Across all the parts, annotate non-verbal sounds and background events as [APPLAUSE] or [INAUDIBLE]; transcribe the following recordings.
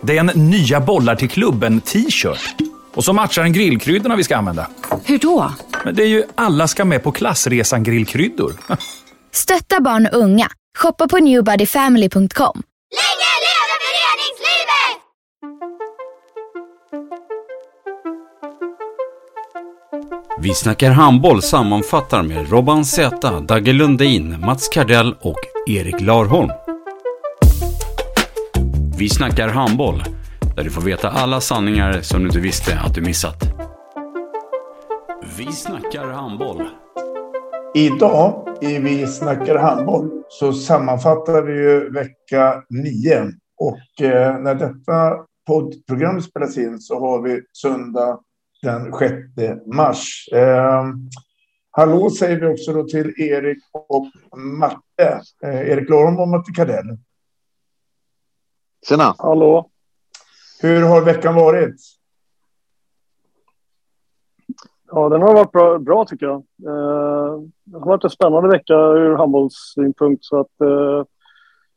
Det är en nya bollar till klubben t-shirt. Och så matchar den grillkryddorna vi ska använda. Hur då? Men det är ju alla ska med på klassresan grillkryddor. [LAUGHS] Stötta barn och unga. Shoppa på newbodyfamily.com. Länge leve föreningslivet! Vi snackar handboll sammanfattar med Robban Z, Dagge Lundin, Mats Kardell och Erik Larholm. Vi snackar handboll, där du får veta alla sanningar som du inte visste att du missat. Vi snackar handboll. Idag i Vi snackar handboll så sammanfattar vi ju vecka 9. Och eh, när detta poddprogram spelas in så har vi söndag den 6 mars. Eh, hallå säger vi också då till Erik och Matte. Eh, Erik Lorom och Matte Kardell. Tjena! Hallå! Hur har veckan varit? Ja, den har varit bra, bra tycker jag. Eh, det har varit en spännande vecka ur handbollssynpunkt så att eh,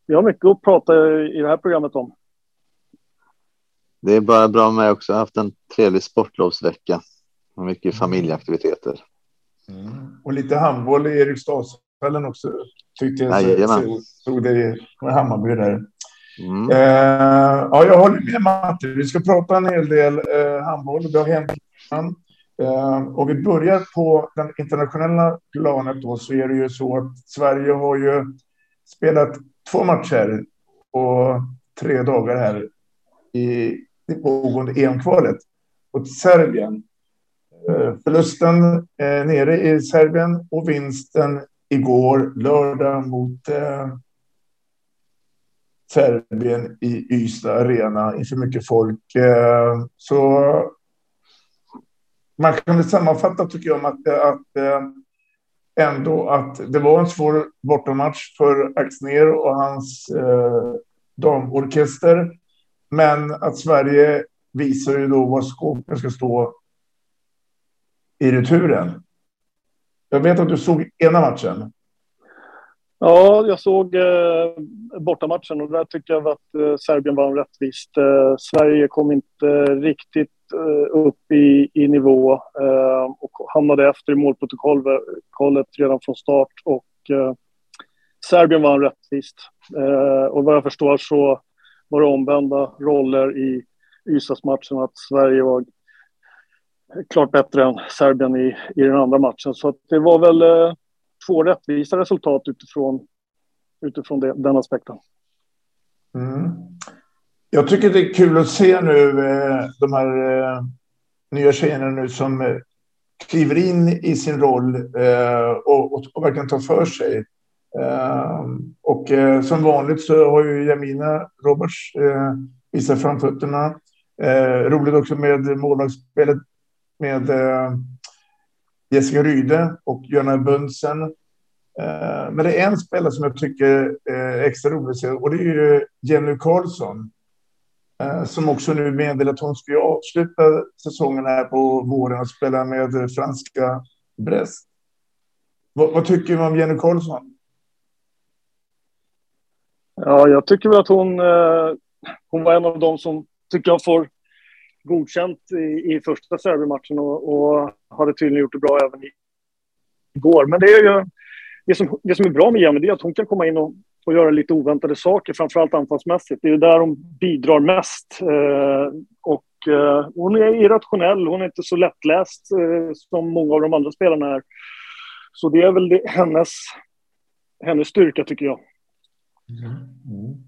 vi har mycket att prata i, i det här programmet om. Det är bara bra med också. Jag har haft en trevlig sportlovsvecka och mycket familjeaktiviteter. Mm. Och lite handboll i Eriksdalsfällen också. Tyckte jag Jajamän. så, såg det med Hammarby där. Mm. Eh, ja, jag håller med Matte. Vi ska prata en hel del eh, handboll. Det har hänt innan. Eh, och vi börjar på den internationella planet då så är det ju så att Sverige har ju spelat två matcher och tre dagar här i det pågående EM-kvalet mot Serbien. Eh, förlusten eh, nere i Serbien och vinsten igår lördag mot eh, Serbien i Ystad Arena inför mycket folk. Eh, så man kan väl sammanfatta tycker jag att, eh, att eh, ändå att det var en svår bortamatch för Axner och hans eh, damorkester. Men att Sverige visar ju då var skåpen ska stå i returen. Jag vet att du såg ena matchen. Ja, jag såg eh, bortamatchen och där tyckte jag att eh, Serbien vann rättvist. Eh, Sverige kom inte riktigt eh, upp i, i nivå eh, och hamnade efter i målprotokollet redan från start och eh, Serbien vann rättvist. Eh, och vad jag förstår så var det omvända roller i Ystadsmatchen att Sverige var klart bättre än Serbien i, i den andra matchen. Så det var väl eh, två rättvisa resultat utifrån, utifrån det, den aspekten. Mm. Jag tycker det är kul att se nu eh, de här eh, nya tjejerna nu som eh, kliver in i sin roll eh, och, och, och verkligen tar för sig. Eh, och eh, som vanligt så har ju Jamina Roberts visat framfötterna. Roligt också med målvaktsspelet med Jessica Ryde och Jonna Bunsen. Eh, men det är en spelare som jag tycker är extra rolig att se och det är ju Jenny Karlsson. Eh, som också nu meddelar att hon ska avsluta säsongen här på våren och spela med franska Brest. Vad, vad tycker du om Jenny Karlsson? Ja, jag tycker väl att hon, eh, hon var en av dem som tycker jag får godkänt i, i första servermatchen. och, och hade tydligen gjort det bra även igår. Men det är ju det som, det som är bra med Jenny, det är att hon kan komma in och, och göra lite oväntade saker, framförallt anfallsmässigt. Det är ju där hon bidrar mest. Eh, och eh, hon är irrationell, hon är inte så lättläst eh, som många av de andra spelarna är. Så det är väl det, hennes, hennes styrka tycker jag. Mm. Mm.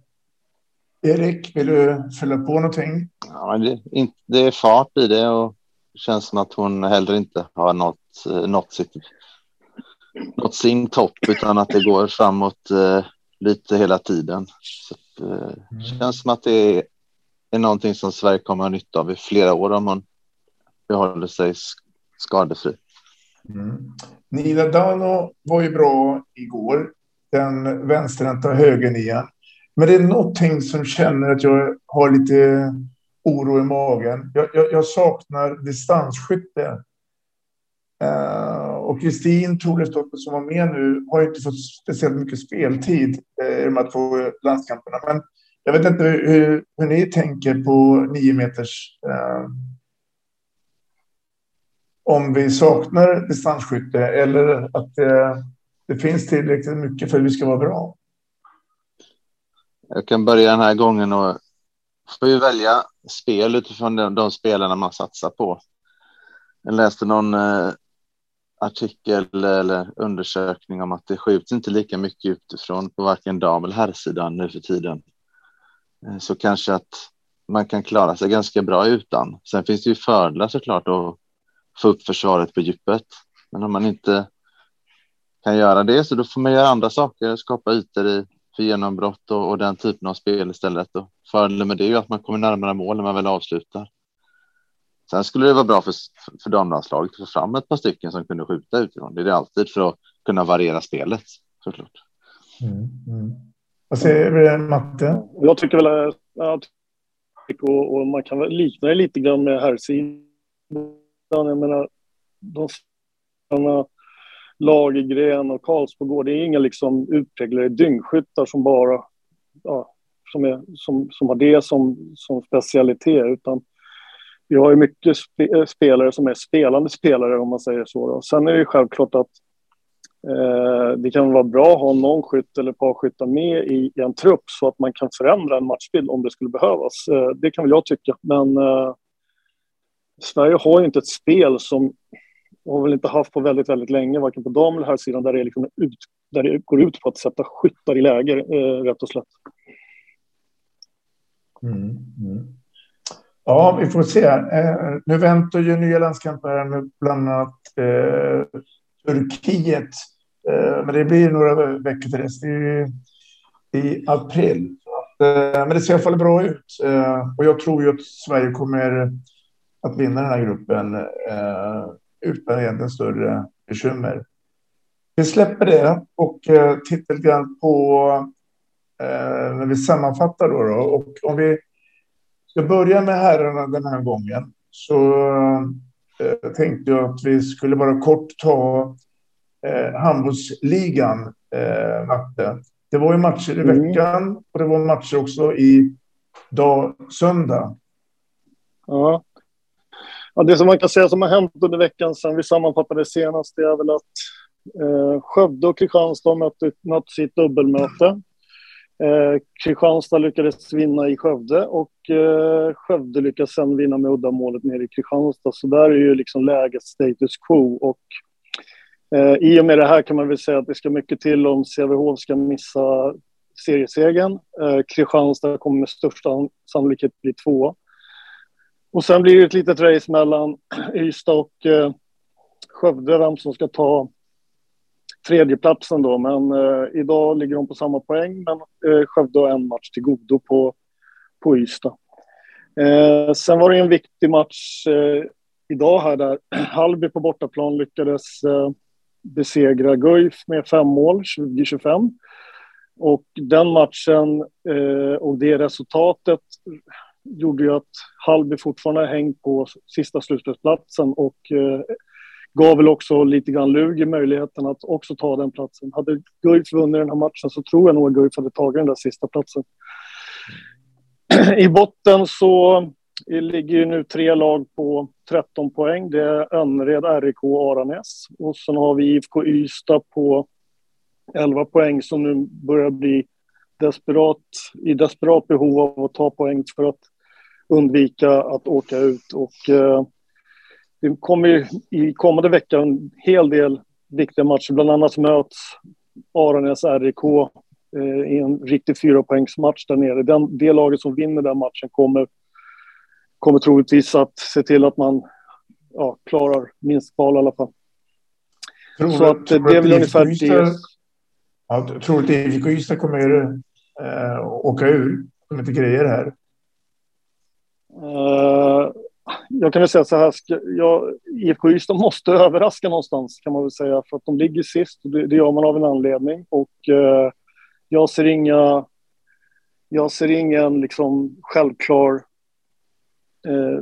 Erik, vill du fylla på någonting? Ja, det, det är fart i det och det känns som att hon heller inte har nått, nått, sitt, nått sin topp utan att det går framåt eh, lite hela tiden. Så, eh, mm. känns som att det är är någonting som Sverige kommer att ha nytta av i flera år om man behåller sig skadefri. Mm. Nina Dano var ju bra igår. Den vänsterhänta högernian. Men det är någonting som känner att jag har lite oro i magen. Jag, jag, jag saknar distansskytte. Eh, och Kristin Toresdotter som var med nu har inte fått speciellt mycket speltid eh, i de här två landskamperna. Men jag vet inte hur, hur ni tänker på nio meters Eh, om vi saknar distansskytte eller att eh, det finns tillräckligt mycket för att vi ska vara bra. Jag kan börja den här gången och får ju välja spel utifrån de, de spelarna man satsar på. Jag läste någon eh, artikel eller undersökning om att det skjuts inte lika mycket utifrån på varken dam eller herrsidan nu för tiden. Eh, så kanske att man kan klara sig ganska bra utan. Sen finns det ju fördelar såklart att få upp försvaret på djupet. Men om man inte kan göra det så då får man göra andra saker, skapa ytor i för genombrott och, och den typen av spel istället. Och fördelen med det är ju att man kommer närmare mål när man väl avslutar. Sen skulle det vara bra för, för damlandslaget att få fram ett par stycken som kunde skjuta utifrån. Det är det alltid för att kunna variera spelet såklart. Mm, mm. Vad säger du Matte? Jag tycker väl att och, och man kan likna det lite grann med herrsidan. Jag menar, de Lagergren och Karlsbogård, det är inga liksom utpräglade dyngskyttar som bara ja, som, är, som, som har det som, som specialitet, utan vi har ju mycket spe, spelare som är spelande spelare om man säger så. Då. Sen är det ju självklart att eh, det kan vara bra att ha någon skytt eller ett par skyttar med i, i, en trupp så att man kan förändra en matchbild om det skulle behövas. Eh, det kan väl jag tycka, men eh, Sverige har ju inte ett spel som och har väl inte haft på väldigt, väldigt länge, varken på dam eller herrsidan, där det, liksom ut, där det går ut på att sätta skyttar i läger, eh, rätt och slätt. Mm, mm. Ja, vi får se. Eh, nu väntar ju nya landskamper med bland annat eh, Turkiet. Eh, men det blir några veckor till dess. Det är i april. Eh, men det ser i alla fall bra ut. Eh, och jag tror ju att Sverige kommer att vinna den här gruppen eh, utan egentligen större bekymmer. Vi släpper det och eh, tittar lite grann på eh, när vi sammanfattar då, då. Och om vi ska börja med herrarna den här gången så eh, tänkte jag att vi skulle bara kort ta eh, handbollsligan, eh, Matte. Det var ju matcher i mm. veckan och det var matcher också i dag, söndag. Ja. Ja, det som man kan säga som har hänt under veckan sedan vi sammanfattade senast är väl att eh, Skövde och Kristianstad mötte, mötte sitt dubbelmöte. Eh, Kristianstad lyckades vinna i Skövde och eh, Skövde lyckades sen vinna med uddamålet nere i Kristianstad. Så där är ju liksom läget status quo. Och, eh, I och med det här kan man väl säga att det ska mycket till om Sävehof ska missa seriesegern. Eh, Kristianstad kommer med största sannolikhet bli tvåa. Och sen blir det ett litet race mellan [CLEARS THROAT] Ystad och eh, Skövde, vem som ska ta tredjeplatsen då. Men eh, idag ligger de på samma poäng, men eh, Skövde har en match till godo på, på Ystad. Eh, sen var det en viktig match eh, idag här där [CLEARS THROAT] Halby på bortaplan lyckades eh, besegra Guif med fem mål, 20-25. Och den matchen eh, och det resultatet gjorde ju att Halby fortfarande hängt på sista slutspelsplatsen och eh, gav väl också lite grann Lugi möjligheten att också ta den platsen. Hade Guif vunnit den här matchen så tror jag nog att Guif hade tagit den där sista platsen. I botten så eh, ligger ju nu tre lag på 13 poäng. Det är Önnered, RIK och Aranäs. Och sen har vi IFK Ystad på 11 poäng som nu börjar bli desperat, i desperat behov av att ta poäng för att undvika att åka ut. Och, eh, det kommer i kommande vecka en hel del viktiga matcher. Bland annat möts Aranäs RIK eh, i en riktig fyrapoängsmatch där nere. Den, det laget som vinner den matchen kommer, kommer troligtvis att se till att man ja, klarar minst kval i alla fall. Tror Så att, tror det är väl ungefär det. Ja, att IFK Ystad kommer äh, åka ur? Kommer inte grejer här? Eh, jag kan väl säga så här, jag, IFK Ystad måste överraska någonstans kan man väl säga för att de ligger sist. Det, det gör man av en anledning och eh, jag ser inga, jag ser ingen liksom självklar eh,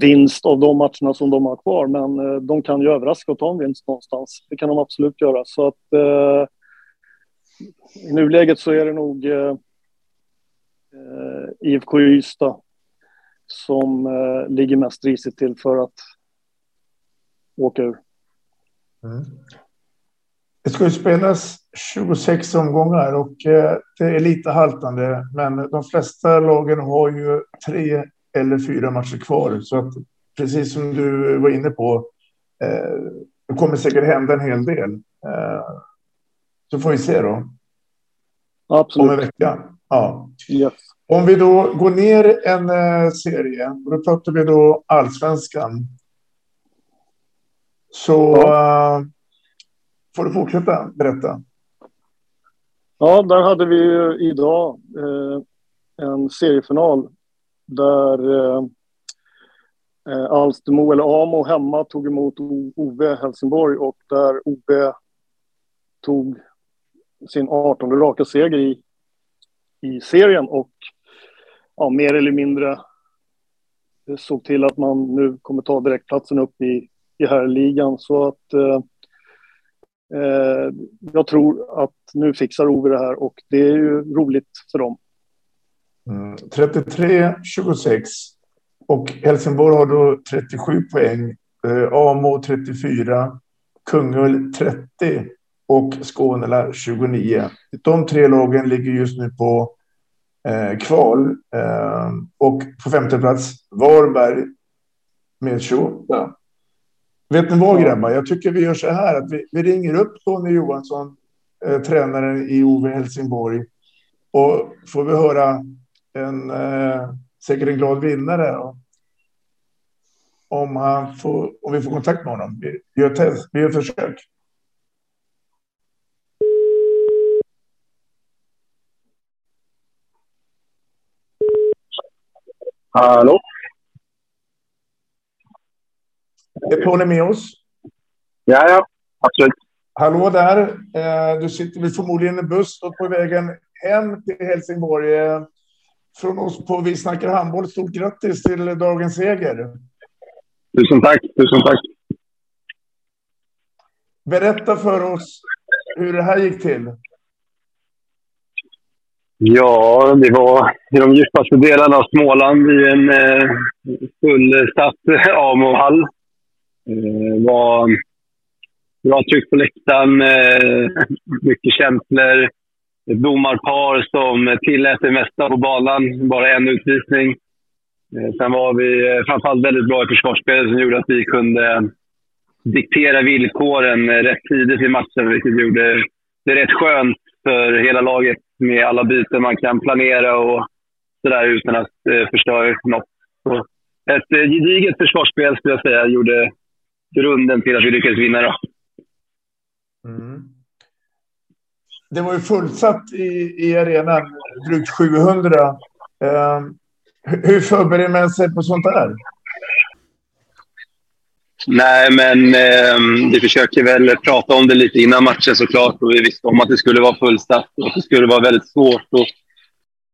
vinst av de matcherna som de har kvar, men de kan ju överraska och ta en vinst någonstans. Det kan de absolut göra så att i nuläget så är det nog IFK Ystad som eh, ligger mest risigt till för att åka ur. Mm. Det ska ju spelas 26 omgångar och eh, det är lite haltande, men de flesta lagen har ju tre eller fyra matcher kvar. Så att precis som du var inne på, eh, det kommer säkert hända en hel del. Eh, så får vi se då. Absolut. Om en vecka. Ja. Yes. Om vi då går ner en eh, serie, och då pratar vi då allsvenskan. Så ja. uh, får du fortsätta berätta. Ja, där hade vi idag eh, en seriefinal där eh, eh Alstermo, eller Amo, hemma tog emot OV Helsingborg och där OV tog sin 18 raka seger i, i serien och ja, mer eller mindre såg till att man nu kommer ta direktplatsen upp i, i herrligan. Så att eh, eh, jag tror att nu fixar Ove det här och det är ju roligt för dem. Mm, 33-26 och Helsingborg har då 37 poäng. Eh, Amo 34, Kungälv 30 och Skåne 29. De tre lagen ligger just nu på eh, kval. Eh, och på femte plats Varberg med 28. Vet ni vad grabbar? Jag tycker vi gör så här att vi, vi ringer upp Tony Johansson, eh, tränaren i OV Helsingborg. Och får vi höra en eh, säkert en glad vinnare. Och, om, han får, om vi får kontakt med honom. Vi gör, test, vi gör försök. Hallå? Är Tony med oss? Ja, ja, absolut. Hallå där. Eh, du sitter väl förmodligen i buss på vägen hem till Helsingborg. Eh, från oss på Vi snackar handboll, stort grattis till dagens seger. Tusen tack, tusen tack. Berätta för oss hur det här gick till. Ja, det var i de djupaste delarna av Småland i en eh, fullsatt AMO-hall. Eh, eh var bra tryck på läktaren, eh, mycket känslor. Ett domarpar som tillät det mesta på banan, bara en utvisning. Eh, sen var vi eh, framförallt väldigt bra i försvarsspelet som gjorde att vi kunde diktera villkoren eh, rätt tidigt i matchen, vilket gjorde det rätt skönt för hela laget med alla byten man kan planera och sådär utan att eh, förstöra något. Så ett eh, gediget försvarsspel skulle jag säga gjorde grunden till att vi lyckades vinna. Då. Mm. Det var ju fullsatt i, i arenan, drygt 700. Eh, hur förbereder man sig på sånt där? Nej, men eh, vi försöker väl prata om det lite innan matchen såklart. Och vi visste om att det skulle vara fullsatt och att det skulle vara väldigt svårt att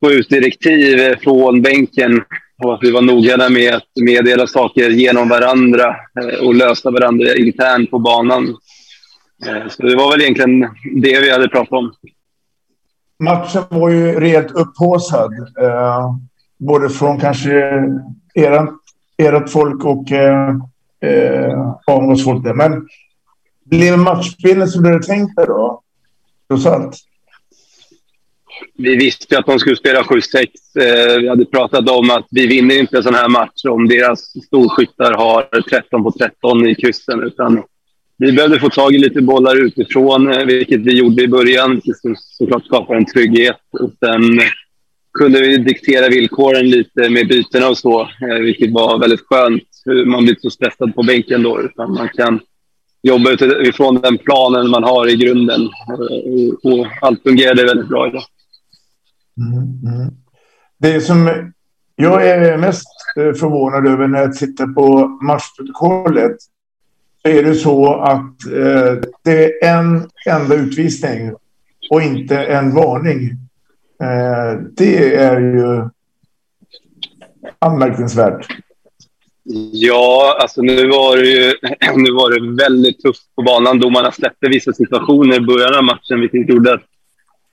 få ut direktiv från bänken. Och att vi var noggranna med att meddela saker genom varandra eh, och lösa varandra internt på banan. Eh, så det var väl egentligen det vi hade pratat om. Matchen var ju rejält upphaussad. Eh, både från kanske ert folk och eh, eh, Amos det där. Men matchbilden som du hade tänkt dig då? Trots allt. Vi visste ju att de skulle spela 7-6. Eh, vi hade pratat om att vi vinner inte en sån här match om deras storskyttar har 13 på 13 i kryssen. Utan vi behövde få tag i lite bollar utifrån, eh, vilket vi gjorde i början, vilket såklart skapar en trygghet. Och sen kunde vi diktera villkoren lite med bytena och så, eh, vilket var väldigt skönt. Man blir inte så stressad på bänken då, utan man kan jobba utifrån den planen man har i grunden. Eh, och allt fungerade väldigt bra idag. Mm, mm. Det som jag är mest eh, förvånad över när jag tittar på matchprotokollet. Så är det så att det är en enda utvisning och inte en varning. Eh, det är ju anmärkningsvärt. Ja, alltså nu var det ju [CLEARS THROAT] nu var det väldigt tufft på banan. Domarna släppte vissa situationer i början av matchen, vilket gjorde att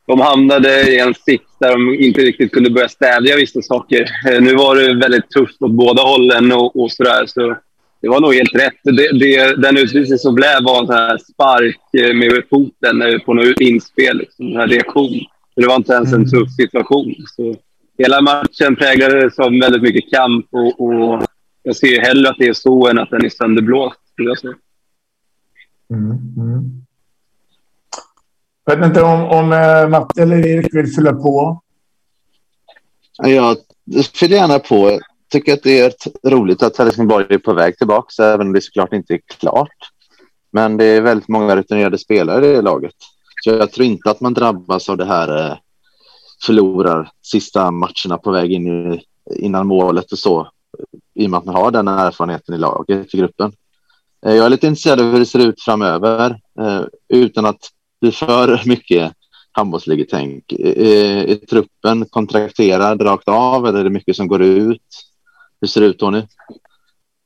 de hamnade i en sits där de inte riktigt kunde börja stävja vissa saker. Eh, nu var det väldigt tufft åt båda hållen och, och sådär. Så det var nog helt rätt. Det, det, den utvisning som blev var en sån här spark eh, med foten eh, på något inspel, liksom, en reaktion. Det var inte ens en tuff situation. Så hela matchen präglades av väldigt mycket kamp och, och jag ser hellre att det är så än att den är sönderblåst. Jag säga. Mm, mm. Jag vet inte om, om Matte eller Erik vill fylla på. Jag fyller gärna på. Jag tycker att det är roligt att Helsingborg är på väg tillbaka, även om det såklart inte är klart. Men det är väldigt många rutinerade spelare i laget. Så jag tror inte att man drabbas av det här eh, förlorar sista matcherna på väg in i, innan målet och så. I och med att man har den erfarenheten i laget, i gruppen. Eh, jag är lite intresserad av hur det ser ut framöver eh, utan att bli för mycket handbollsligetänk. Är, är truppen kontrakterad rakt av eller är det mycket som går ut? Hur ser det ut Tony?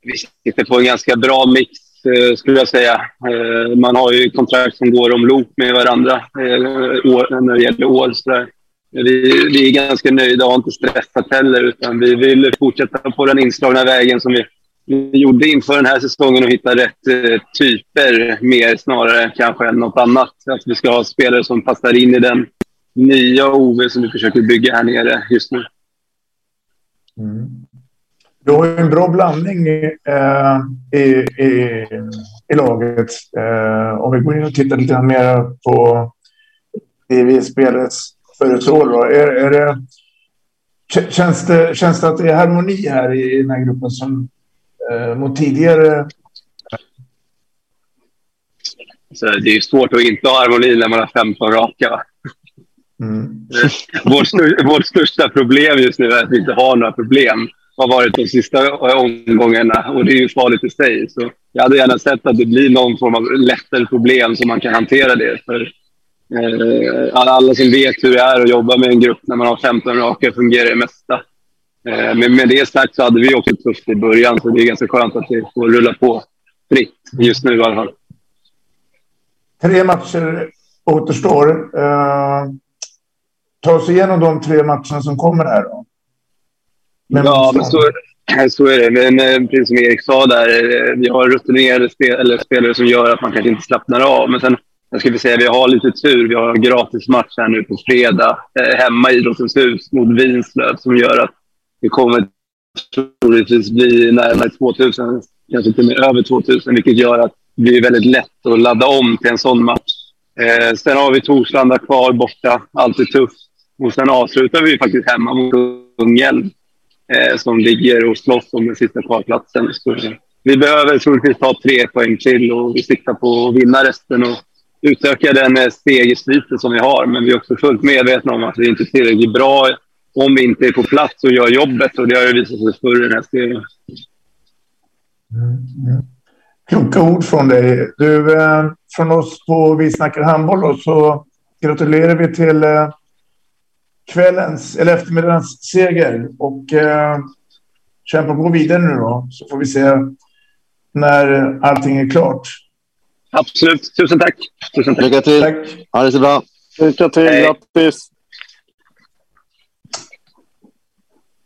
Vi sitter på en ganska bra mix Eh, skulle jag säga. Eh, man har ju kontrakt som går om loop med varandra eh, när det gäller år. Så vi, vi är ganska nöjda och har inte stressat heller utan vi vill fortsätta på den inslagna vägen som vi vi gjorde inför den här säsongen och hitta rätt eh, typer mer snarare kanske än något annat. Att vi ska ha spelare som passar in i den nya OV som vi försöker bygga här nere just nu. Mm. Du har ju en bra blandning eh, i, i, i, laget. Eh, om vi går in och tittar lite mer på det vi spelades förra Är, är det, känns, det, känns det att det är harmoni här i, i den här gruppen som eh, mot tidigare? Så det är svårt att inte ha harmoni när man har 15 raka. Mm. [LAUGHS] vårt, vårt största problem just nu är att vi inte har några problem har varit de sista omgångarna och det är ju farligt i sig. Så jag hade gärna sett att det blir någon form av lättare problem så man kan hantera det. För, eh, alla som vet hur det är att jobba med en grupp när man har 15 raka fungerar det mesta. Eh, men med det sagt så hade vi också tufft i början, så det är ganska skönt att det får rulla på fritt just nu i alla fall. Tre matcher återstår. Uh, ta oss igenom de tre matcherna som kommer här då. Men ja, men så, [CLEARS THROAT] så är det. Men eh, precis som Erik sa där, eh, vi har rutinerade spel, eller spelare som gör att man kanske inte slappnar av. Men sen, jag skulle säga vi har lite tur. Vi har en gratis match här nu på fredag eh, hemma i Idrottens hus mot Vinslöv som gör att det kommer troligtvis bli närmare 2000, kanske till och med över 2000, vilket gör att det blir väldigt lätt att ladda om till en sån match. Eh, sen har vi Torslanda kvar borta, alltid tufft. Och sen avslutar vi faktiskt hemma mot Kungälv eh, som ligger och slåss om den sista kvarplatsen. Så eh, vi behöver troligtvis ta tre poäng till och vi siktar på att vinna resten och utöka den eh, som vi har. Men vi är också fullt medvetna om att vi inte är tillräckligt bra om vi inte är på plats och gör jobbet. Och det har ju visat sig förr i den här serien. Mm. Kloka ord från dig. Du, eh, från oss på Vi snackar handboll då, så gratulerar vi till eh, kvällens eller eftermiddagens seger och eh, kämpa på vidare nu då så får vi se när allting är klart. Absolut. Tusen tack. Tusen tack. Lycka till. Tack. Ha det så bra. Lycka till. Hej. Grattis.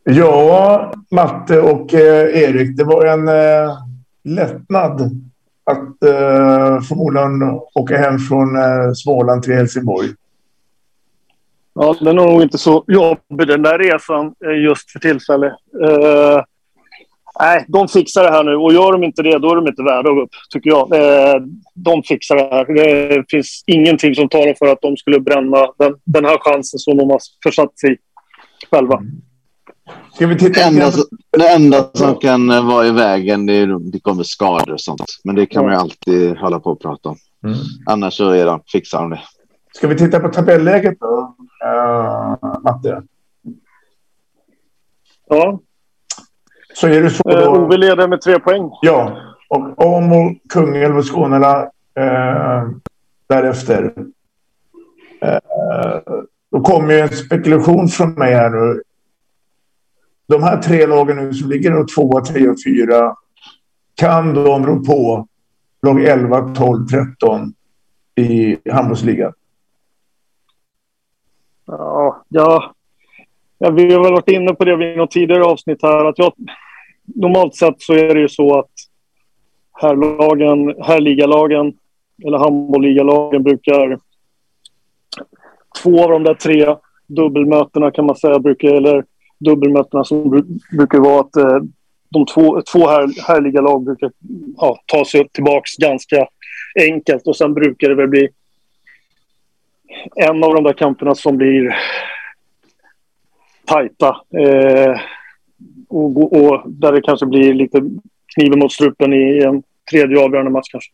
Ja, Matte och eh, Erik, det var en eh, lättnad att eh, förmodligen åka hem från eh, Småland till Helsingborg. Ja, den är nog inte så jobbig den där resan eh, just för tillfället. Uh, nej, de fixar det här nu och gör de inte det, då är de inte värda att gå upp, tycker jag. Uh, de fixar det här. Det finns ingenting som talar för att de skulle bränna den, den här chansen som de har försatt sig i själva. Ska vi titta det, enda, det enda som kan vara i vägen det, är, det kommer skador och sånt. Men det kan man ju alltid hålla på och prata om. Mm. Annars så är de, fixar de det. Ska vi titta på tabelläget då, Matte? Ja. Så är det så Eh, då. Ove leder med tre poäng. Ja, och Amo, Kungälv och Skånela eh, därefter. Eh, då kommer ju en spekulation från mig här nu. De här tre lagen nu som ligger då tvåa, tre och fyra. Kan de rå på lag 11, 12, 13 i handbollsligan? Ja, ja, ja, vi har väl varit inne på det vid något tidigare avsnitt här. Att jag, normalt sett så är det ju så att herrlagen, herrligalagen eller handbollsligalagen brukar... Två av de där tre dubbelmötena kan man säga brukar, eller dubbelmötena som brukar vara att eh, de två, två här, härliga lag brukar ja, ta sig tillbaka ganska enkelt och sen brukar det väl bli en av de där kamperna som blir tajta. Eh, och, och där det kanske blir lite kniven mot strupen i en tredje avgörande match kanske.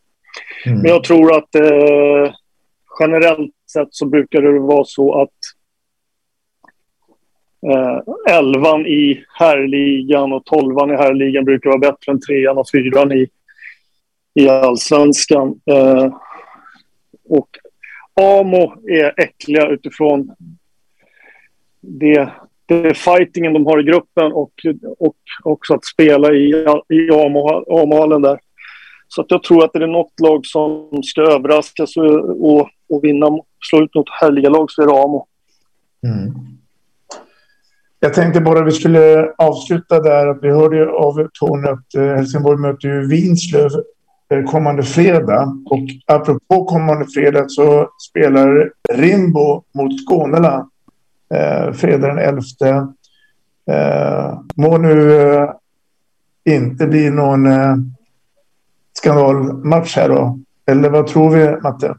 Men jag tror att eh, generellt sett så brukar det vara så att eh, elvan i herrligan och tolvan i herrligan brukar vara bättre än trean och fyran i, i allsvenskan. Eh, och Amo är äckliga utifrån det, det fightingen de har i gruppen och, och också att spela i, i Amo-hallen där. Så att jag tror att det är något lag som ska överraskas och, och, och vinna, slå ut något härliga lag så är det Amo. Mm. Jag tänkte bara vi skulle avsluta där. Vi hörde ju av Tony att eh, Helsingborg möter ju Vinslöv kommande fredag. Och apropå kommande fredag så spelar Rimbo mot Skånela eh, fredag den 11. Eh, må nu eh, inte bli någon eh, skandalmatch här då. Eller vad tror vi, Matte?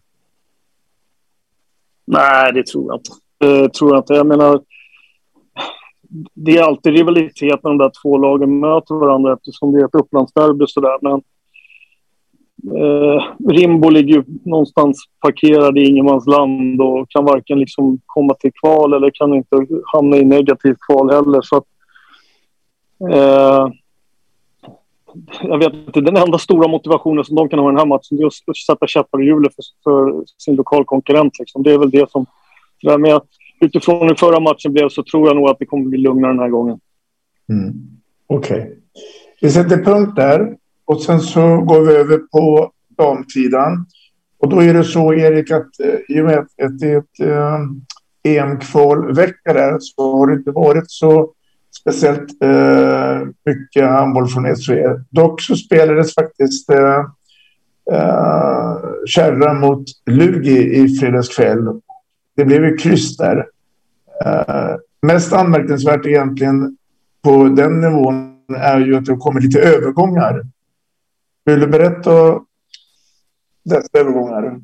Nej, det tror jag inte. Det tror jag inte. Jag menar, det är alltid rivalitet när de där två lagen möter varandra eftersom det är ett Upplandsderby och sådär. Men eh, Rimbo ligger ju någonstans parkerad i ingenmansland och kan varken liksom komma till kval eller kan inte hamna i negativt kval heller. Så att, eh, jag vet inte, den enda stora motivationen som de kan ha i den här matchen är att sätta käppar i hjulet för, för sin lokal konkurrent. Liksom. Det är väl det som... där, Men utifrån hur förra matchen blev så tror jag nog att det kommer bli lugnare den här gången. Mm. Okej. Vi sätter punkt där och sen så går vi över på damsidan. Och då är det så, Erik, att eh, i och med att det är ett eh, EM-kvalvecka där så har det inte varit så speciellt eh, mycket handboll från SVE. Dock så spelades faktiskt eh, eh, Kärra mot Lugi i fredags kväll. Det blev ju kryss där. Eh, mest anmärkningsvärt egentligen på den nivån är ju att det kommer lite övergångar. Vill du berätta dessa övergångar?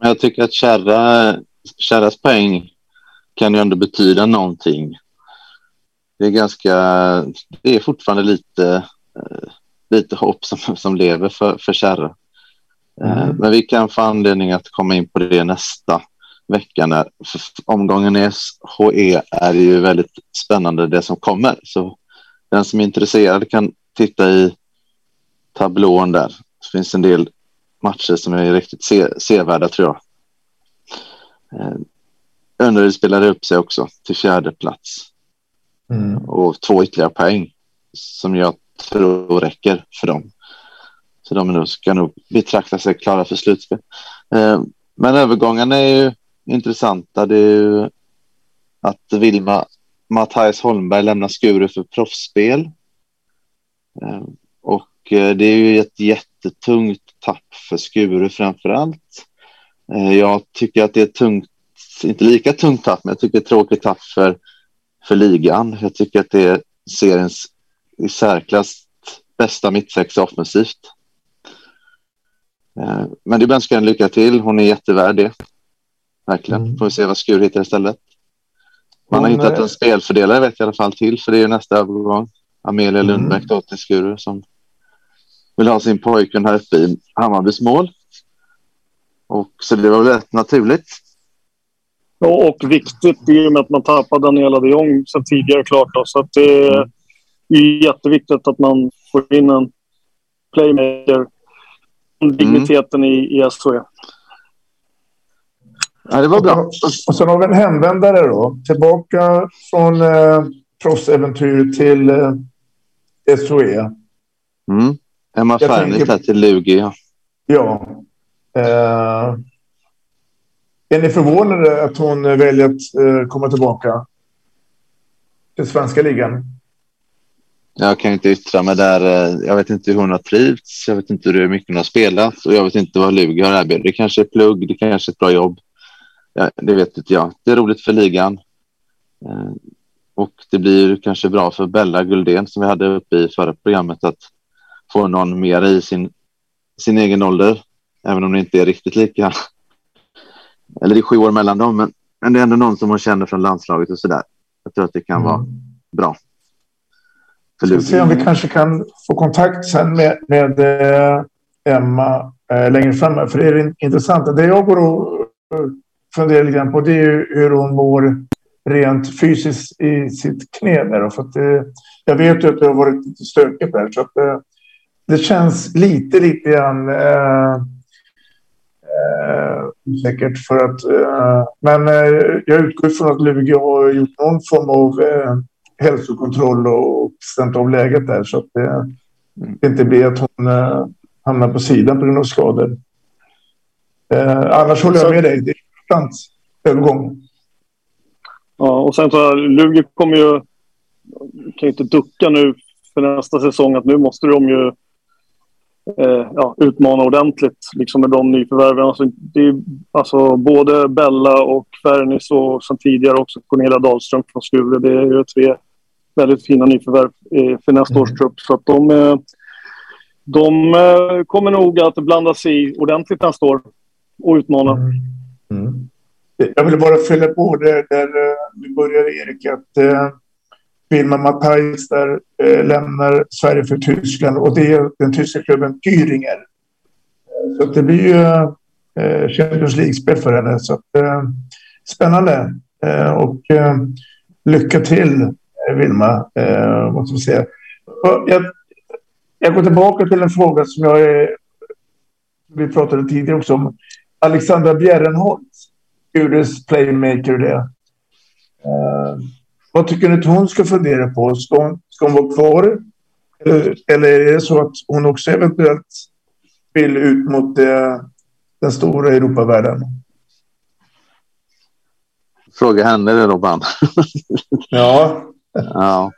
Jag tycker att Kärra, Kärras poäng kan ju ändå betyda någonting. Det är ganska, det är fortfarande lite, eh, lite hopp som, som lever för, för Kärra. Eh, Mm. Men vi kan få anledning att komma in på det nästa vecka när omgången i SHE är ju väldigt spännande det som kommer. Så den som är intresserad kan titta i tablån där. Det finns en del matcher som är riktigt se, sevärda tror jag. Eh, Önneryd spelade upp sig också till fjärde plats Mm. och två ytterligare poäng som jag tror räcker för dem. Så de nog ska nog betrakta sig klara för slutspel. Eh, Men övergångarna är ju intressanta. Det är ju att Vilma Mattias Holmberg lämnar Skuru för proffsspel. Eh, Och eh, det är ju ett jättetungt tapp för Skuru framför allt. Eh, Jag tycker att det är tungt, inte lika tungt tapp, men jag tycker det är ett tråkigt tapp för, för ligan. Jag tycker att det är seriens i särklass bästa mittsexa offensivt. Eh, Men det önskar en lycka till. Hon är jättevärd det. Verkligen. Får vi se vad Skur hittar istället. Man har Hon, hittat eh, en spelfördelare vet jag i alla fall till, för det är nästa övergång. Amelia Mm. Lundbäck då till Skuru som vill ha sin pojkvän här uppe i Hammarbys mål. Och så det var väl rätt naturligt. Och, och viktigt i och med att man tappade Daniela de Jong sen tidigare klart. Då, så att det är jätteviktigt att man får in en playmaker. Digniteten i, i SHE. Ja, det var bra. Och, och sen har vi en hemvändare då. Tillbaka från eh, proffsäventyr till eh, SOE. Mm. Emma tänker- här till Lugi. Ja. Ja. Eh, är ni förvånade att hon väljer att eh, komma tillbaka till svenska ligan? Jag kan inte yttra mig där. eh, Jag vet inte hur hon har trivts. Jag vet inte hur mycket hon har spelat och jag vet inte vad Lugi har erbjudit. Det kanske är plugg, det kanske är ett bra jobb. Ja, det vet inte jag. Det är roligt för ligan. Eh, Och det blir kanske bra för Bella Guldén som vi hade uppe i förra programmet att få någon mer i sin, sin egen ålder. Även om det inte är riktigt lika. Eller det är sju år mellan dem, men, men det är ändå någon som hon känner från landslaget och sådär. Jag tror att det kan vara bra. För Ska vi se om vi kanske kan få kontakt sen med, med eh, Emma eh, längre fram. För det är in- intressant. Det jag går och eh, funderar lite grann på det är ju hur hon mår rent fysiskt i sitt knä. Där, för att, eh, jag vet ju att det har varit lite stökigt där. Så att, eh, det känns lite, lite grann eh, eh, osäkert. För att, eh, men eh, jag utgår från att Lugi har gjort någon form av eh, hälsokontroll och stämt av läget där så att det, det inte blir att hon eh, hamnar på sidan på grund av skador. Annars håller jag med dig. Det är en intressant övergång. Ja, och sen så Lugi kommer ju... kan inte ducka nu för nästa säsong att nu måste de ju eh, ja, utmana ordentligt liksom med de nyförvärven. Alltså, det är, alltså, både Bella och Fernis och sen tidigare också Cornelia Dahlström från Skure. Det är ju tre väldigt fina nyförvärv eh, för nästa års trupp. Så att de, eh, de eh, kommer nog att blanda sig i ordentligt nästa år och utmana. Jag vill bara fylla på det där eh, du började Erik. Att Wilma Matthijs där eh, lämnar Sverige för Tyskland och det är den tyska klubben Thüringer. Eh, så det blir ju eh, Champions League-spel för henne. Så att, eh, spännande eh, och eh, lycka till eh, Wilma. Eh, måste vi säga. Jag, jag går tillbaka till en fråga som jag är, vi pratade tidigare också om. Alexandra Bjärrenholt. UDs playmaker det. Vad tycker ni att hon ska fundera på? Ska hon, ska hon vara kvar? Eller, eller är det så att hon också eventuellt vill ut mot eh, den stora Europavärlden? Fråga henne det Robban. [LAUGHS] Ja. ja.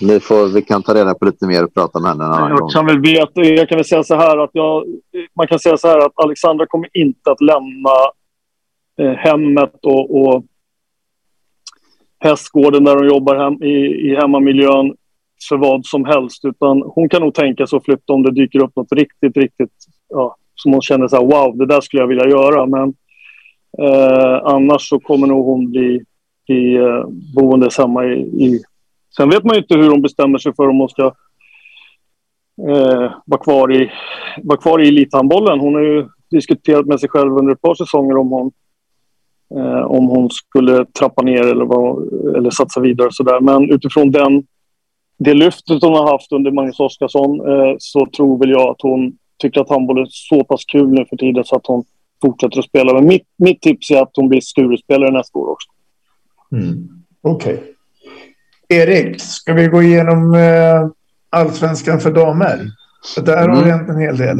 Vi, får, vi kan ta reda på lite mer och prata med henne en annan gång. Jag kan, väl veta, jag kan väl säga så här att jag, man kan säga så här att Alexandra kommer inte att lämna eh, hemmet och, och hästgården där hon jobbar hem, i, i hemmamiljön för vad som helst. Utan hon kan nog tänka sig att flytta om det dyker upp något riktigt, riktigt ja, som hon känner så här, wow, det där skulle jag vilja göra. Men eh, annars så kommer nog hon bli, bli eh, boendes hemma i, i Sen vet man ju inte hur hon bestämmer sig för om hon ska eh, vara, kvar i, vara kvar i elithandbollen. Hon har ju diskuterat med sig själv under ett par säsonger om hon, eh, om hon skulle trappa ner eller, vad, eller satsa vidare. och Så där. Men utifrån den, det lyftet hon har haft under Magnus Oskarsson eh, så tror väl jag att hon tycker att handboll är så pass kul nu för tiden så att hon fortsätter att spela. Men mitt, mitt tips är att hon blir Sturespelare nästa år också. Mm. Okej. Erik, ska vi gå igenom eh, allsvenskan för damer? För där har det Mm. hänt en hel del.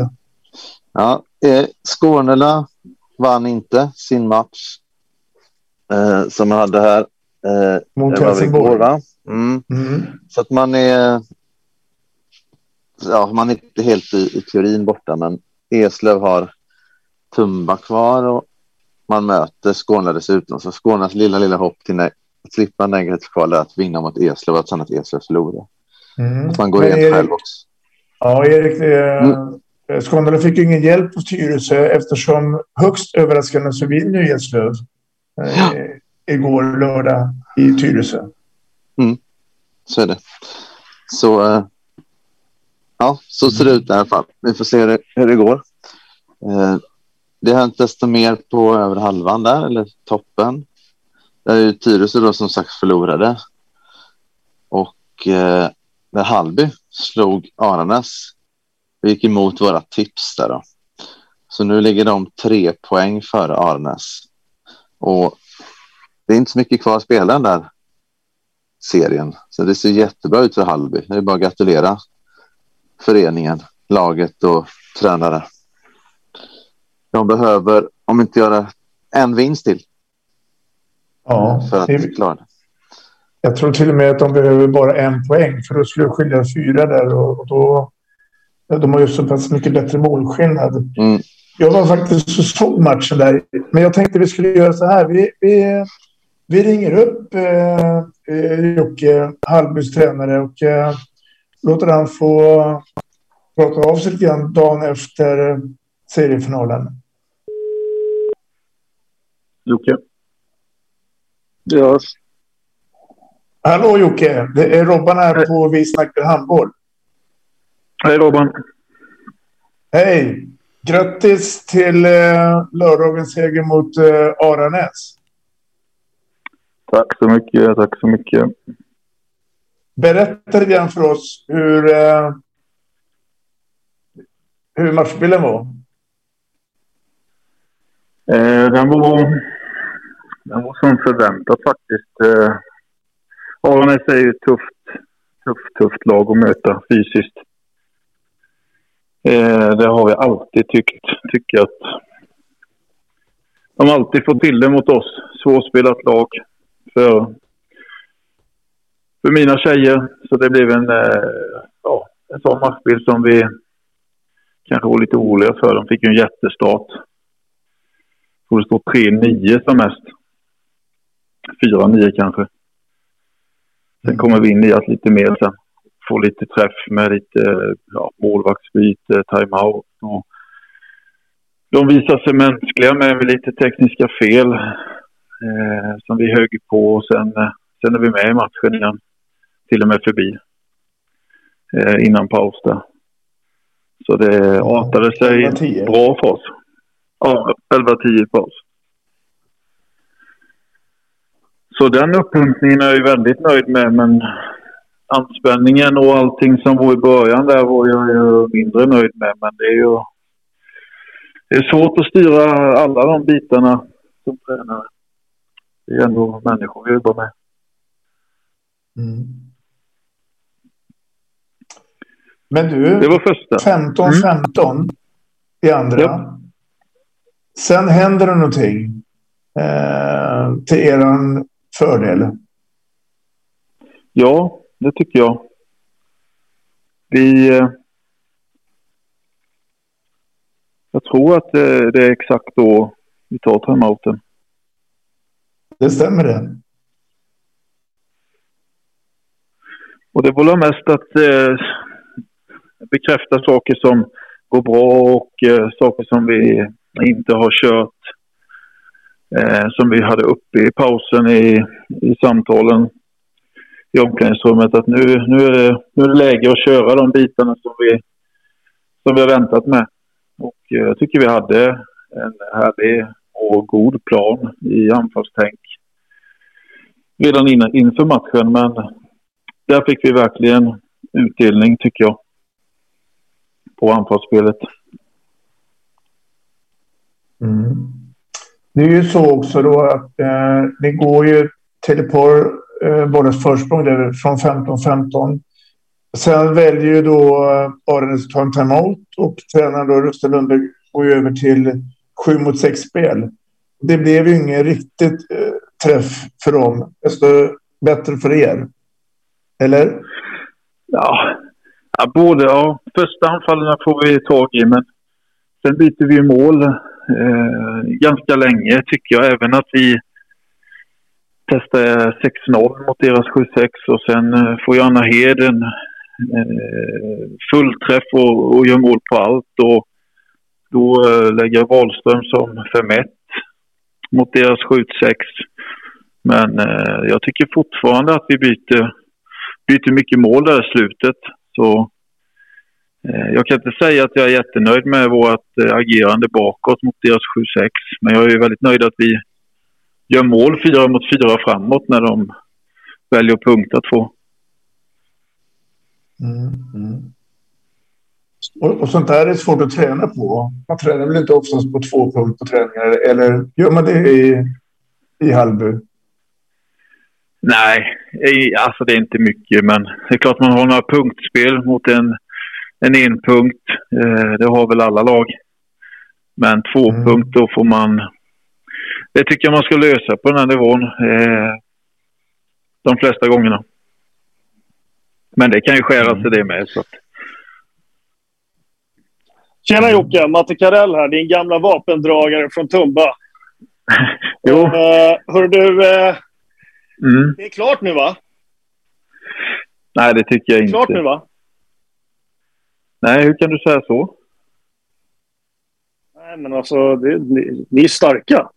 Ja, eh, Skånela vann inte sin match eh, som man hade här. Eh, Mot Helsingborg. Mm. Mm. Så att man är... Ja, man är inte helt i, i teorin borta, men Eslöv har Tumba kvar och man möter Skåne dessutom. Så Skånes lilla, lilla hopp till ne- att slippa negativt är att vinna mot Eslöv och att sen att Eslöv förlorar. Mm. Att man går rent själv också. Ja, Erik. Eh, Mm. Skåne fick ju ingen hjälp på Tyresö eftersom högst överraskande så vinner ju Eslöv eh, igår lördag i Tyresö. Mm. Så är det. Så, eh, ja, så ser det ut i alla fall. Vi får se hur det, hur det går. Eh, det har hänt desto mer på över halvan där, eller toppen. Där är ju Tyresö då som sagt förlorade. Och eh, där Hallby slog Aranäs. Vi gick emot våra tips där då. Så nu ligger de tre poäng före Aranäs. Och det är inte så mycket kvar att spela den där serien. Så det ser jättebra ut för Hallby. Det är bara att gratulera föreningen, laget och tränare. De behöver, om inte göra en vinst till. Ja, för att det- klara det. Jag tror till och med att de behöver bara en poäng för då skulle skilja fyra där och då... De har ju så pass mycket bättre målskillnad. Mm. Jag var faktiskt och såg matchen där. Men jag tänkte vi skulle göra så här. Vi, vi, vi ringer upp eh, eh, Jocke, Hallbys tränare och eh, låter han få prata av sig lite grann dagen efter seriefinalen. Jocke. Ja, Hallå Jocke! Det är Robban här på Vi snackar handboll. Hej Robban. Hej! Grattis till eh, lördagens seger mot eh, Aranäs. Tack så mycket. Tack så mycket. Berätta lite grann för oss hur, eh, hur matchbilden var. Eh, den var, den var som förväntat faktiskt. Eh, Aranäs är ju ett tufft, tufft, tufft lag att möta fysiskt. Eh, det har vi alltid tyckt. Tycker att de har alltid fått till det mot oss. Svårspelat lag för, för mina tjejer. Så det blev en, eh, ja, en sån matchbild som vi kanske var lite oroliga för. De fick ju en jättestart. Jag tror det står 3-9 som mest. 4-9 kanske. Sen kommer vi in i att lite mer sen. Få lite träff med lite ja, målvaktsbyte, timeout. Och de visar sig mänskliga med lite tekniska fel. Eh, som vi högg på och sen, eh, sen är vi med i matchen igen. Till och med förbi. Eh, innan paus där. Så det artade sig 11-10. bra för oss. Ja, 11-10 paus. Så den uppumpningen är jag väldigt nöjd med, men anspänningen och allting som var i början där var jag ju mindre nöjd med. Men det är ju det är svårt att styra alla de bitarna som tränare. Det är ändå människor vi jobbar med. Men du, Det var första. 15-15 i andra. Sen händer det någonting eh, till er fördel. Ja, det tycker jag. Vi... eh, Jag tror att det, är exakt då vi tar timeouten. Det stämmer det. Och det var mest att eh, bekräfta saker som går bra och eh, saker som vi inte har kört. Eh, som vi hade uppe i pausen i, i samtalen i omklädningsrummet. Att nu, nu, är det, nu är det läge att köra de bitarna som vi, som vi har väntat med. Och eh, jag tycker vi hade en härlig och god plan i anfallstänk redan innan, inför matchen. Men där fick vi verkligen utdelning tycker jag. På anfallsspelet. Mm. Det är ju så också då att eh, det går ju till ett par eh, bollens försprång där från 15-15. Sen väljer ju då eh, att ta en timeout och tränaren då Rusten Lundberg går ju över till 7 mot 6 spel. Det blev ju ingen riktigt eh, träff för dem. Desto bättre för er. Eller? Ja, ja både ja. Första anfallen får vi tag i men sen byter vi mål eh, ganska länge tycker jag. Även att vi testade 6-0 mot deras 7-6 och sen eh, får Johanna Heden eh, fullträff och, och gör mål på allt. Och då eh, lägger Wahlström som 5-1 mot deras 7-6. Men eh, jag tycker fortfarande att vi byter, byter mycket mål där i slutet. Så Eh, Jag kan inte säga att jag är jättenöjd med vårt eh, agerande bakåt mot deras 7-6. Men jag är väldigt nöjd att vi gör mål fyra mot fyra framåt när de väljer att punkta två. Mm, mm. Och, och sånt där är svårt att träna på. Man tränar väl inte oftast på två punkt på träningar, eller gör man det i, i Hallby? Nej, alltså det är inte mycket. Men det är klart man har några punktspel mot en, en enpunkt. Eh, det har väl alla lag. Men två punkt, då får man... Det tycker jag man ska lösa på den här nivån. Eh, de flesta gångerna. Men det kan ju skäras till det med. Så Tjena Jocke, Matte Karell här, din gamla vapendragare från Tumba. [LAUGHS] Jo. Uh, hör du, eh, mm. det är klart nu va? Nej, det tycker jag inte. Klart nu va? Nej, hur kan du säga så? Nej, men alltså, det, ni, ni är starka.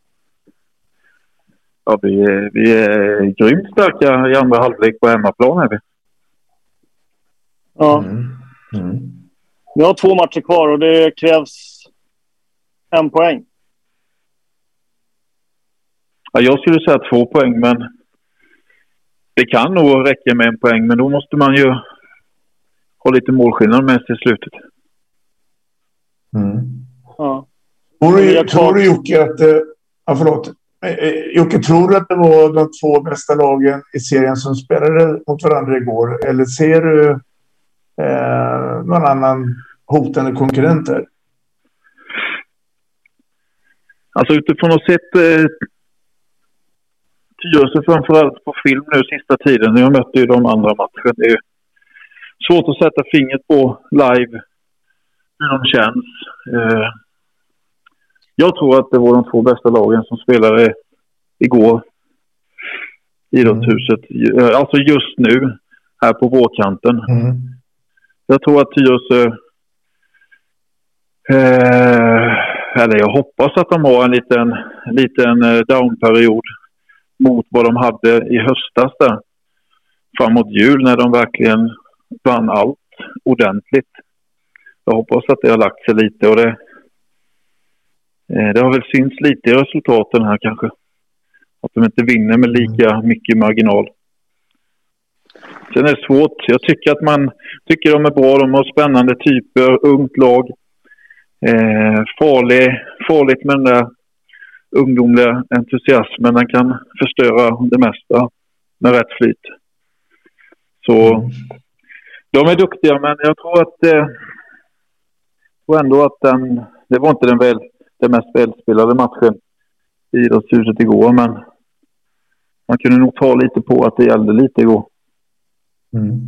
Ja, vi är, vi är grymt starka i andra halvlek på hemmaplan. Är vi. Ja. Vi har två matcher kvar och det krävs en poäng. Ja, jag skulle säga två poäng, men det kan nog räcka med en poäng. Men då måste man ju ha lite målskillnad med sig i slutet. Ja. Tror du, tror du Jocke att... Ja, förlåt. Eh, eh, Jocke, tror du att det var de två bästa lagen i serien som spelade mot varandra igår? Eller ser du eh, någon annan hotande konkurrenter? Alltså utifrån att ha sett eh, Tyresö framförallt på film nu sista tiden. Jag mötte ju de andra matcherna. Det är ju svårt att sätta fingret på live hur de känns. Eh, jag tror att det var de två bästa lagen som spelade igår. Idrottshuset. Eh, Alltså just nu här på vårkanten. Jag tror att Tyresö... Eh, eller jag hoppas att de har en liten, liten eh, downperiod mot vad de hade i höstas där. Framåt jul när de verkligen vann allt ordentligt. Jag hoppas att det har lagt sig lite och det, det har väl synts lite i resultaten här kanske. Att de inte vinner med lika mycket marginal. Sen är det svårt. Jag tycker att man tycker de är bra. De har spännande typer, ungt lag. Eh, farlig, farligt med den där ungdomliga entusiasmen. Den kan förstöra det mesta med rätt flyt. Så de är duktiga, men jag tror att eh, tror ändå att den, det var inte den, väl, den mest välspelade matchen i Idrottshuset igår, men man kunde nog ta lite på att det gällde lite igår. Mm.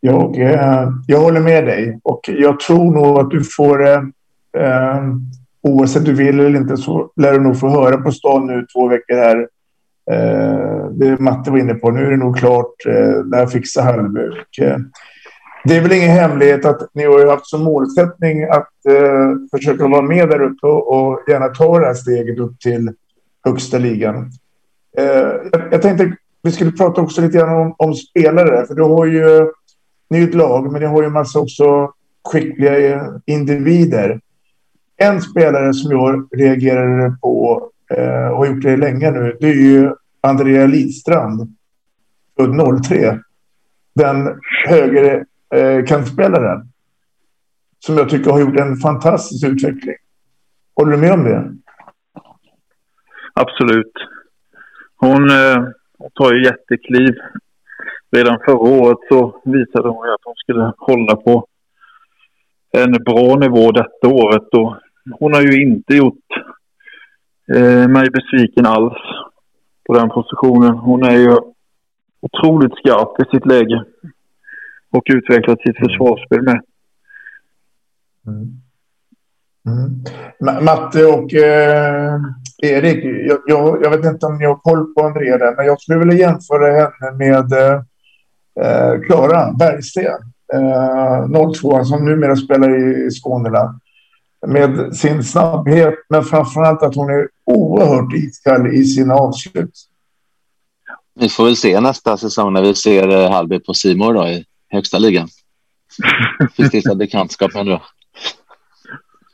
Jag, eh, jag håller med dig och jag tror nog att du får, eh, eh, oavsett du vill eller inte, så lär du nog få höra på stan nu två veckor här. Eh, det Matte var inne på, nu är det nog klart. Eh, det här fixar Hallby. Det är väl ingen hemlighet att ni har haft som målsättning att eh, försöka vara med där uppe och, och gärna ta det här steget upp till högsta ligan. Eh, jag, jag tänkte vi skulle prata också lite grann om, om spelare, för du har ju ni är ett lag, men ni har ju massa också skickliga eh, individer. En spelare som jag reagerade på eh, och har gjort det länge nu, det är ju Andrea Lidstrand, född 03. Den höger Eh, kantspelaren som jag tycker har gjort en fantastisk utveckling. Håller du med om det? Absolut. Hon eh, tar ju jättekliv. Redan förra året så visade hon ju att hon skulle hålla på en bra nivå detta året. Och hon har ju inte gjort eh, mig besviken alls på den positionen. Hon är ju otroligt skarp i sitt läge och utvecklat sitt försvarsspel med. Ma- Matte och eh, Erik, jag, jag, jag vet inte om ni har koll på Andrea där, men jag skulle vilja jämföra henne med eh, Klara Bergsten, eh, 02 som numera spelar i, i Skåneland. Med sin snabbhet, men framförallt att hon är oerhört iskall i sina avslut. Vi får väl se nästa säsong när vi ser eh, Hallby på Simor då i högsta ligan. Förstiftad bekantskap ändå.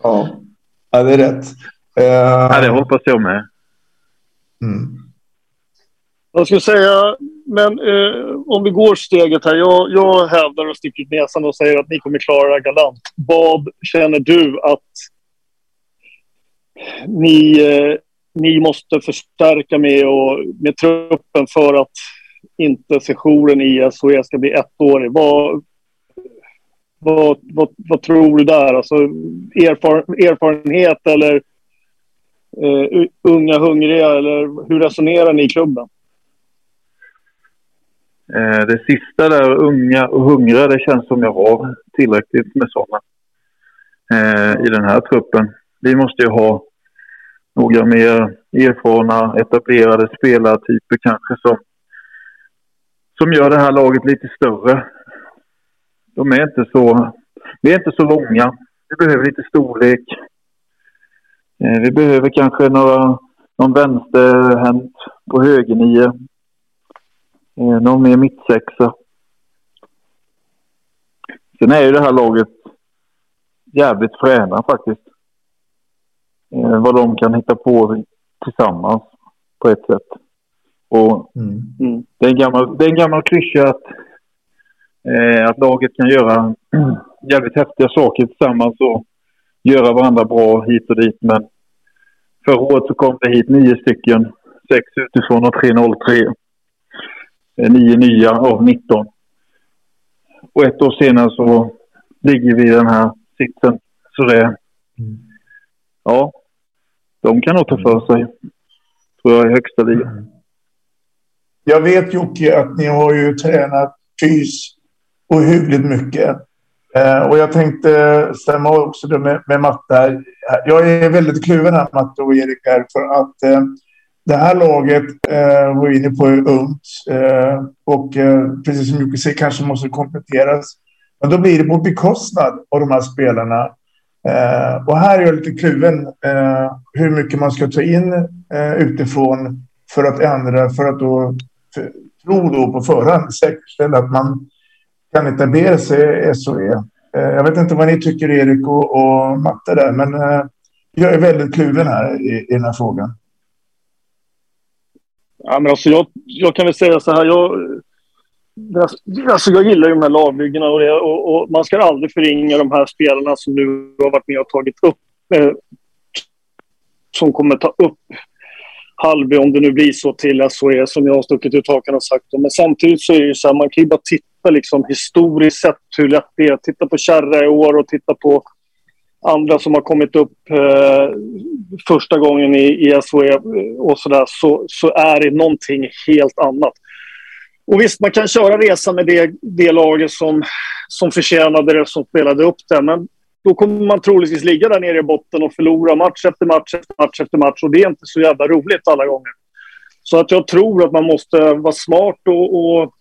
Ja. ja, det är rätt. Uh... Ja, det hoppas jag med. Mm. Jag skulle säga, men eh, om vi går steget här. Jag, jag hävdar och sticker ut näsan och säger att ni kommer klara det galant. Vad känner du att ni, eh, ni måste förstärka med, och, med truppen för att inte sessionen i SHE ska bli ettårig? Vad, vad, vad, vad tror du där? Alltså, erfaren, erfarenhet eller eh, unga hungriga? Eller hur resonerar ni i klubben? Eh, det sista där, unga och hungriga, det känns som jag har tillräckligt med sådana eh, i den här truppen. Vi måste ju ha några mer erfarna, etablerade spelartyper kanske som, som gör det här laget lite större. De är inte så, vi är inte så långa. Vi behöver lite storlek. Eh, vi behöver kanske några, någon vänsterhänt på högernio. Eh, någon mer mittsexa. Sen är ju det här laget jävligt fräna faktiskt. Eh, vad de kan hitta på tillsammans på ett sätt. Och mm. Det, är en gammal, det är en gammal klyscha att, eh, att laget kan göra [CLEARS THROAT] jävligt häftiga saker tillsammans och göra varandra bra hit och dit. Men förra året så kom det hit nio stycken, sex utifrån och tre 03. Eh, nio nya av 19. Och ett år senare så ligger vi i den här sitsen. Så det... Ja, de kan nog ta för sig. Tror jag i högsta ligan. Jag vet Jocke att ni har ju tränat fys ohyggligt mycket. Eh, och jag tänkte stämma också med, med Matte här. Jag är väldigt kluven här Matte och Erik här för att eh, det här laget eh, var inne på är ungt eh, och eh, precis som Jocke säger kanske måste kompletteras. Men då blir det på bekostnad av de här spelarna. Eh, och här är jag lite kluven eh, hur mycket man ska ta in eh, utifrån för att ändra, för att då Tror tro då på förhand säkerställa att man kan etablera sig i SOE. Eh, jag vet inte vad ni tycker Erik och, och Matte där, men eh, jag är väldigt kluven här i, i den här frågan. Ja, men alltså jag, jag kan väl säga så här. Jag, alltså jag gillar ju de här lagbyggena och, det, och, och, man ska aldrig förringa de här spelarna som nu har varit med och tagit upp. Eh, som kommer ta upp Halvby om det nu blir så till SHE som jag har stuckit ut hakan och sagt. Men samtidigt så är det ju så här, man kan ju bara titta liksom historiskt sett hur lätt det är. Titta på Kärra i år och titta på andra som har kommit upp eh, första gången i, i SHE och sådär så, så är det någonting helt annat. Och visst, man kan köra resan med det, det laget som, som förtjänade det, som spelade upp det. Men då kommer man troligtvis ligga där nere i botten och förlora match efter match efter match efter match. Och det är inte så jävla roligt alla gånger. Så att jag tror att man måste vara smart och, och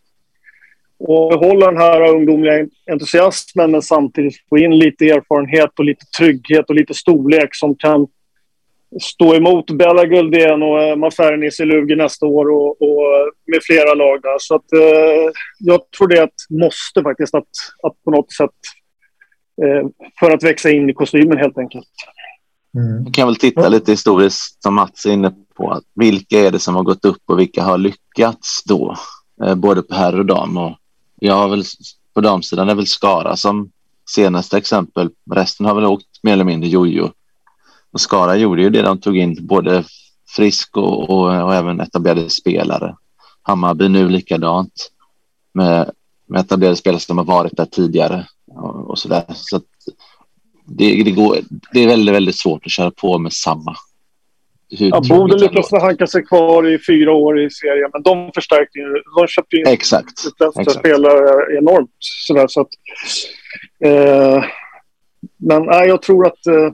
och behålla den här ungdomliga entusiasmen men samtidigt få in lite erfarenhet och lite trygghet och lite storlek som kan stå emot Bella Guldén och eh, Mafernis i Lugi nästa år och, och, med flera lag där. Så att, eh, jag tror det är ett måste faktiskt att, att på något sätt för att växa in i kostymen helt enkelt. Mm. Kan väl titta lite historiskt som Mats är inne på. Vilka är det som har gått upp och vilka har lyckats då? Eh, både på herr och dam. Och jag har väl på damsidan är väl Skara som senaste exempel. Resten har väl åkt mer eller mindre jojo. Och Skara gjorde ju det. De tog in både frisk och, och, och även etablerade spelare. Hammarby nu likadant med, med etablerade spelare som har varit där tidigare och, och så där. Så det, det, går, det är väldigt, väldigt svårt att köra på med samma hur ja, Boden lyckades hanka sig kvar i fyra år i serien, men de förstärkte ju. De köpte in Exakt. utländska spelare enormt. Sådär, så att, eh, men nej, jag tror att eh,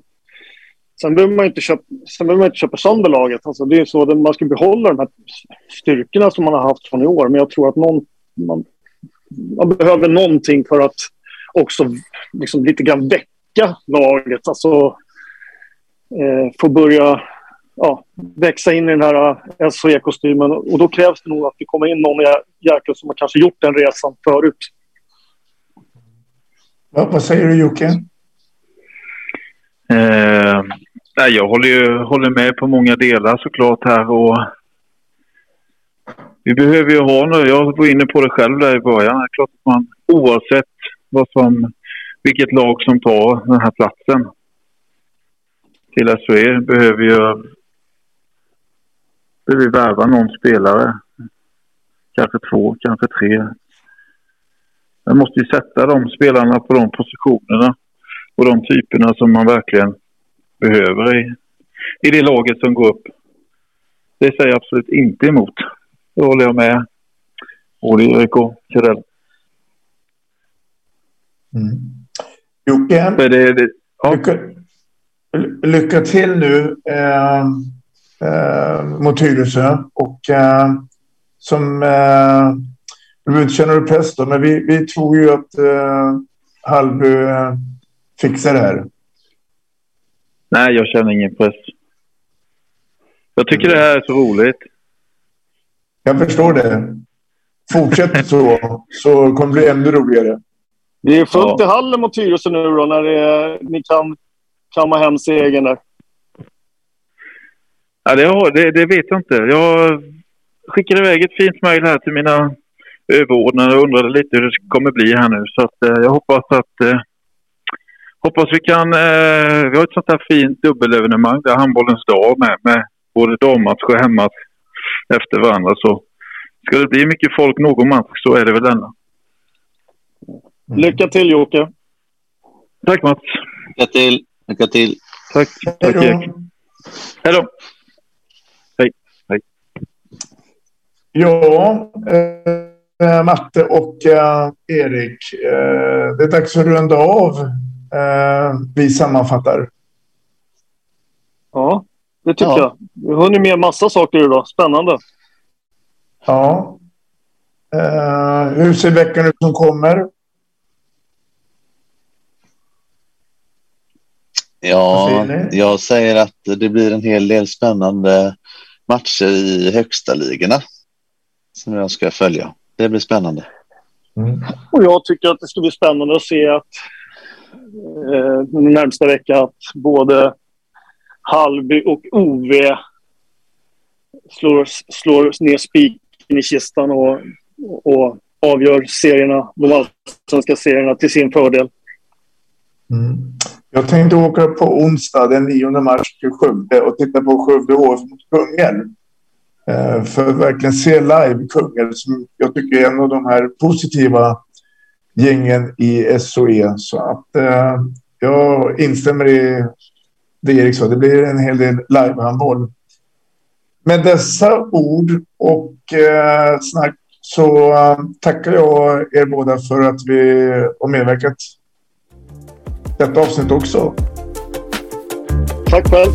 sen behöver man inte köpa, sen behöver man inte köpa sönder laget. Alltså, det är så att man ska behålla de här styrkorna som man har haft från i år, men jag tror att någon, man, man behöver någonting för att också liksom, lite grann väcka laget. Alltså eh, få börja ja, växa in i den här SHE-kostymen. Och då krävs det nog att det kommer in någon jäkel som har kanske gjort den resan förut. Vad, vad säger du Jocke? Eh, jag håller, ju, håller med på många delar såklart här. Och vi behöver ju ha nu, jag var inne på det själv där i början. Det är klart att man oavsett vad som, vilket lag som tar den här platsen till SHE behöver ju behöver värva någon spelare. Kanske två, kanske tre. Man måste ju sätta de spelarna på de positionerna och de typerna som man verkligen behöver i, i det laget som går upp. Det säger jag absolut inte emot. Det håller jag med både Erik och Karell. Mm. Jocke, det, det, ja. lycka, lycka till nu eh, eh, mot Tyresö. Och eh, som, eh, du behöver inte känna dig press då, men vi, vi tror ju att eh, Hallby eh, fixar det här. Nej, jag känner ingen press. Jag tycker det här är så roligt. Jag förstår det. Fortsätt så, så kommer det bli ännu roligare. Det är fullt ja. i hallen mot Tyresö nu då, när det, ni kan kamma hem segern där. Ja, det, det, det, vet jag inte. Jag skickade iväg ett fint mejl här till mina överordnade och undrade lite hur det kommer bli här nu. Så att, eh, jag hoppas att eh, hoppas vi kan... Eh, vi har ett sånt här fint dubbelevenemang. Det är handbollens dag med, med både dammatch och hemmatch efter varandra. Så ska det bli mycket folk någon match så är det väl denna. Mm. Lycka till Jocke! Tack Mats! Lycka till! Lycka till! Tack! Tack Erik! Hej då! Hej! Hej! Ja, eh, Matte och eh, Erik. Eh, det är dags att runda av. Eh, vi sammanfattar. Ja, det tycker ja. jag. Vi har hunnit med massa saker idag. Spännande. Ja. Eh, hur ser veckan ut som kommer? Ja, jag säger att det blir en hel del spännande matcher i högsta ligorna som jag ska följa. Det blir spännande. Mm. Och jag tycker att det ska bli spännande att se att eh, närmsta vecka att både Halby och OV slår, slår ner spiken i kistan och, och avgör serierna, de allsvenska serierna till sin fördel. Mm. Jag tänkte åka på onsdag den 9 mars till Skövde och titta på Skövde HF mot Kungälv. Eh, för att verkligen se live Kungälv som jag tycker är en av de här positiva gängen i SOE. Så att eh, jag instämmer i det Erik sa. Det blir en hel del livehandboll. Med dessa ord och eh, snack så eh, tackar jag er båda för att vi har medverkat detta avsnitt också. Tack själv.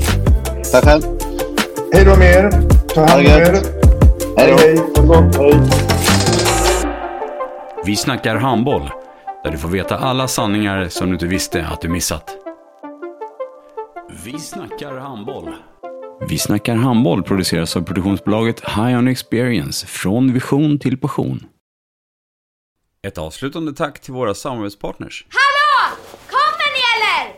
Tack själv. Hej då med er. Ta hand om er. Hej hej. hej. Vi snackar handboll, där du får veta alla sanningar som du inte visste att du missat. Vi snackar handboll. Vi snackar handboll produceras av produktionsbolaget High On Experience, från vision till passion. Ett avslutande tack till våra samarbetspartners. Hallå! Kommer ni eller?